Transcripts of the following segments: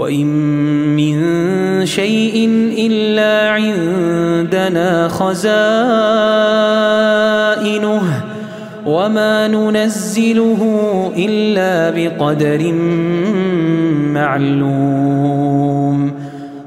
وإن من شيء إلا عندنا خزائنه وما ننزله إلا بقدر معلوم.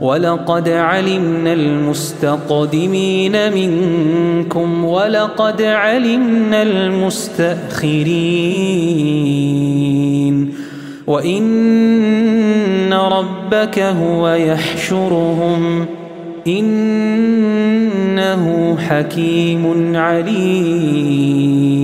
ولقد علمنا المستقدمين منكم ولقد علمنا المستأخرين وإن ربك هو يحشرهم إنه حكيم عليم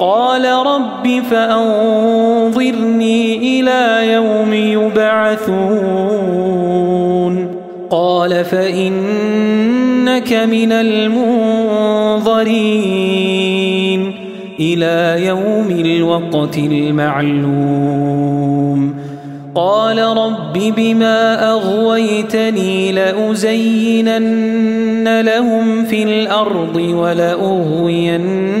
قال رب فأنظرني إلى يوم يبعثون. قال فإنك من المنظرين إلى يوم الوقت المعلوم. قال رب بما أغويتني لأزينن لهم في الأرض ولأغوينهم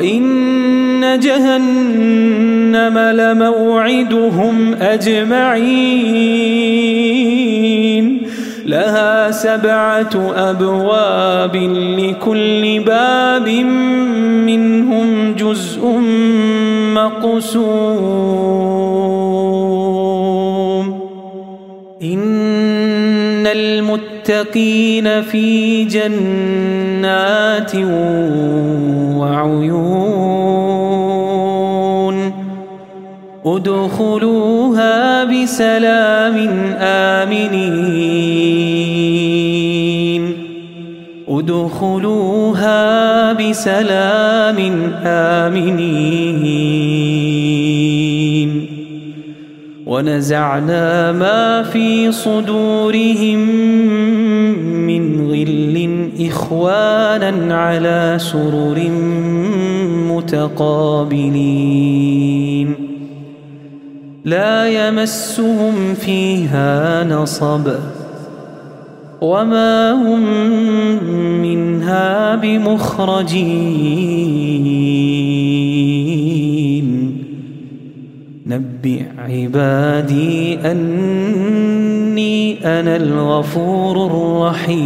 وإن جهنم لموعدهم أجمعين لها سبعة أبواب لكل باب منهم جزء مقسوم المتقين في جنات وعيون ادخلوها بسلام آمنين ادخلوها بسلام آمنين ونزعنا ما في صدورهم من غل إخوانا على سرر متقابلين. لا يمسهم فيها نصب وما هم منها بمخرجين. نبئ عبادي أني أنا الغفور الرحيم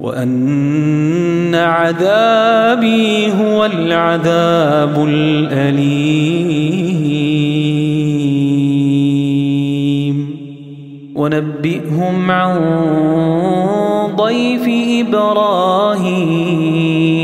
وأن عذابي هو العذاب الأليم. ونبئهم عن ضيف إبراهيم.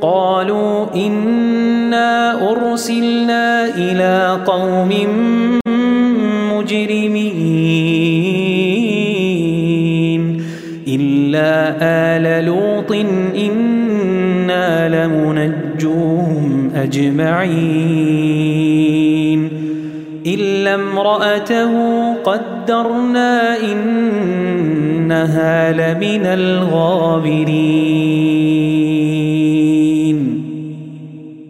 قالوا إنا أرسلنا إلى قوم مجرمين إلا آل لوط إنا لمنجوهم أجمعين إلا امرأته قدرنا إنها لمن الغابرين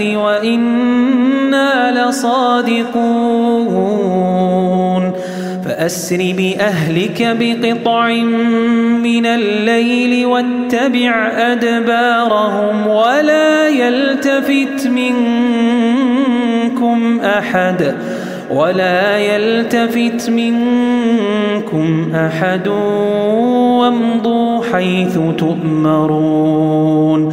وإنا لصادقون. فأسر بأهلك بقطع من الليل واتبع أدبارهم ولا يلتفت منكم أحد ولا يلتفت منكم أحد وامضوا حيث تؤمرون.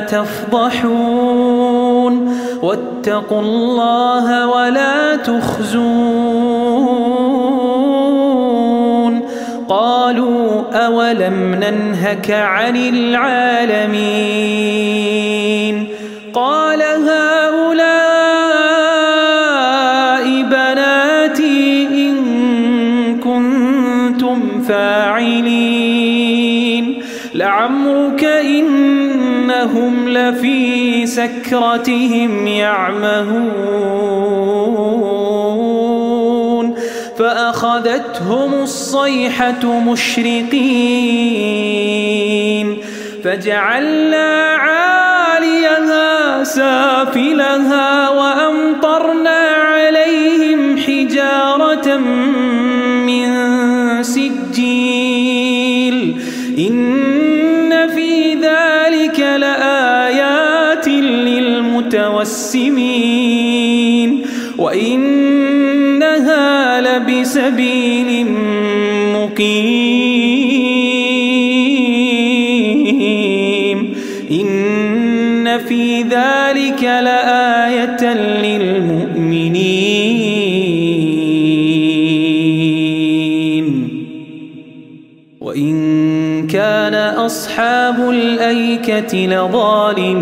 تفضحون. واتقوا الله ولا تخزون. قالوا أولم ننهك عن العالمين؟ قال هؤلاء لفي سكرتهم يعمهون فأخذتهم الصيحة مشرقين فجعلنا عاليها سافلها وأمطرنا ذلك لآية للمؤمنين. وإن كان أصحاب الأيكة لظالمين.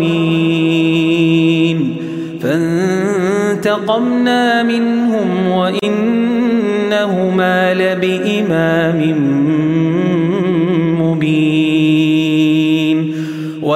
فانتقمنا منهم وإنهما لبإمام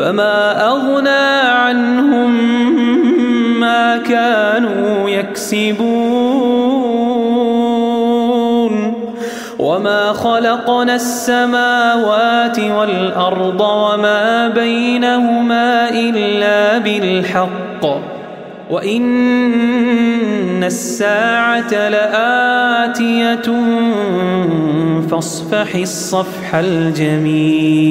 فما أغنى عنهم ما كانوا يكسبون وما خلقنا السماوات والأرض وما بينهما إلا بالحق وإن الساعة لآتية فاصفح الصفح الجميل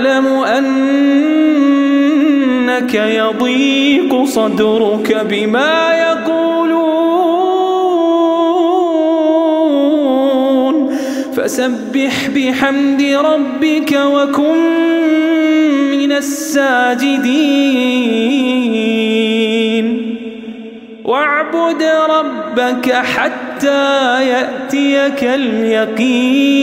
نعلم أنك يضيق صدرك بما يقولون. فسبح بحمد ربك وكن من الساجدين. واعبد ربك حتى يأتيك اليقين.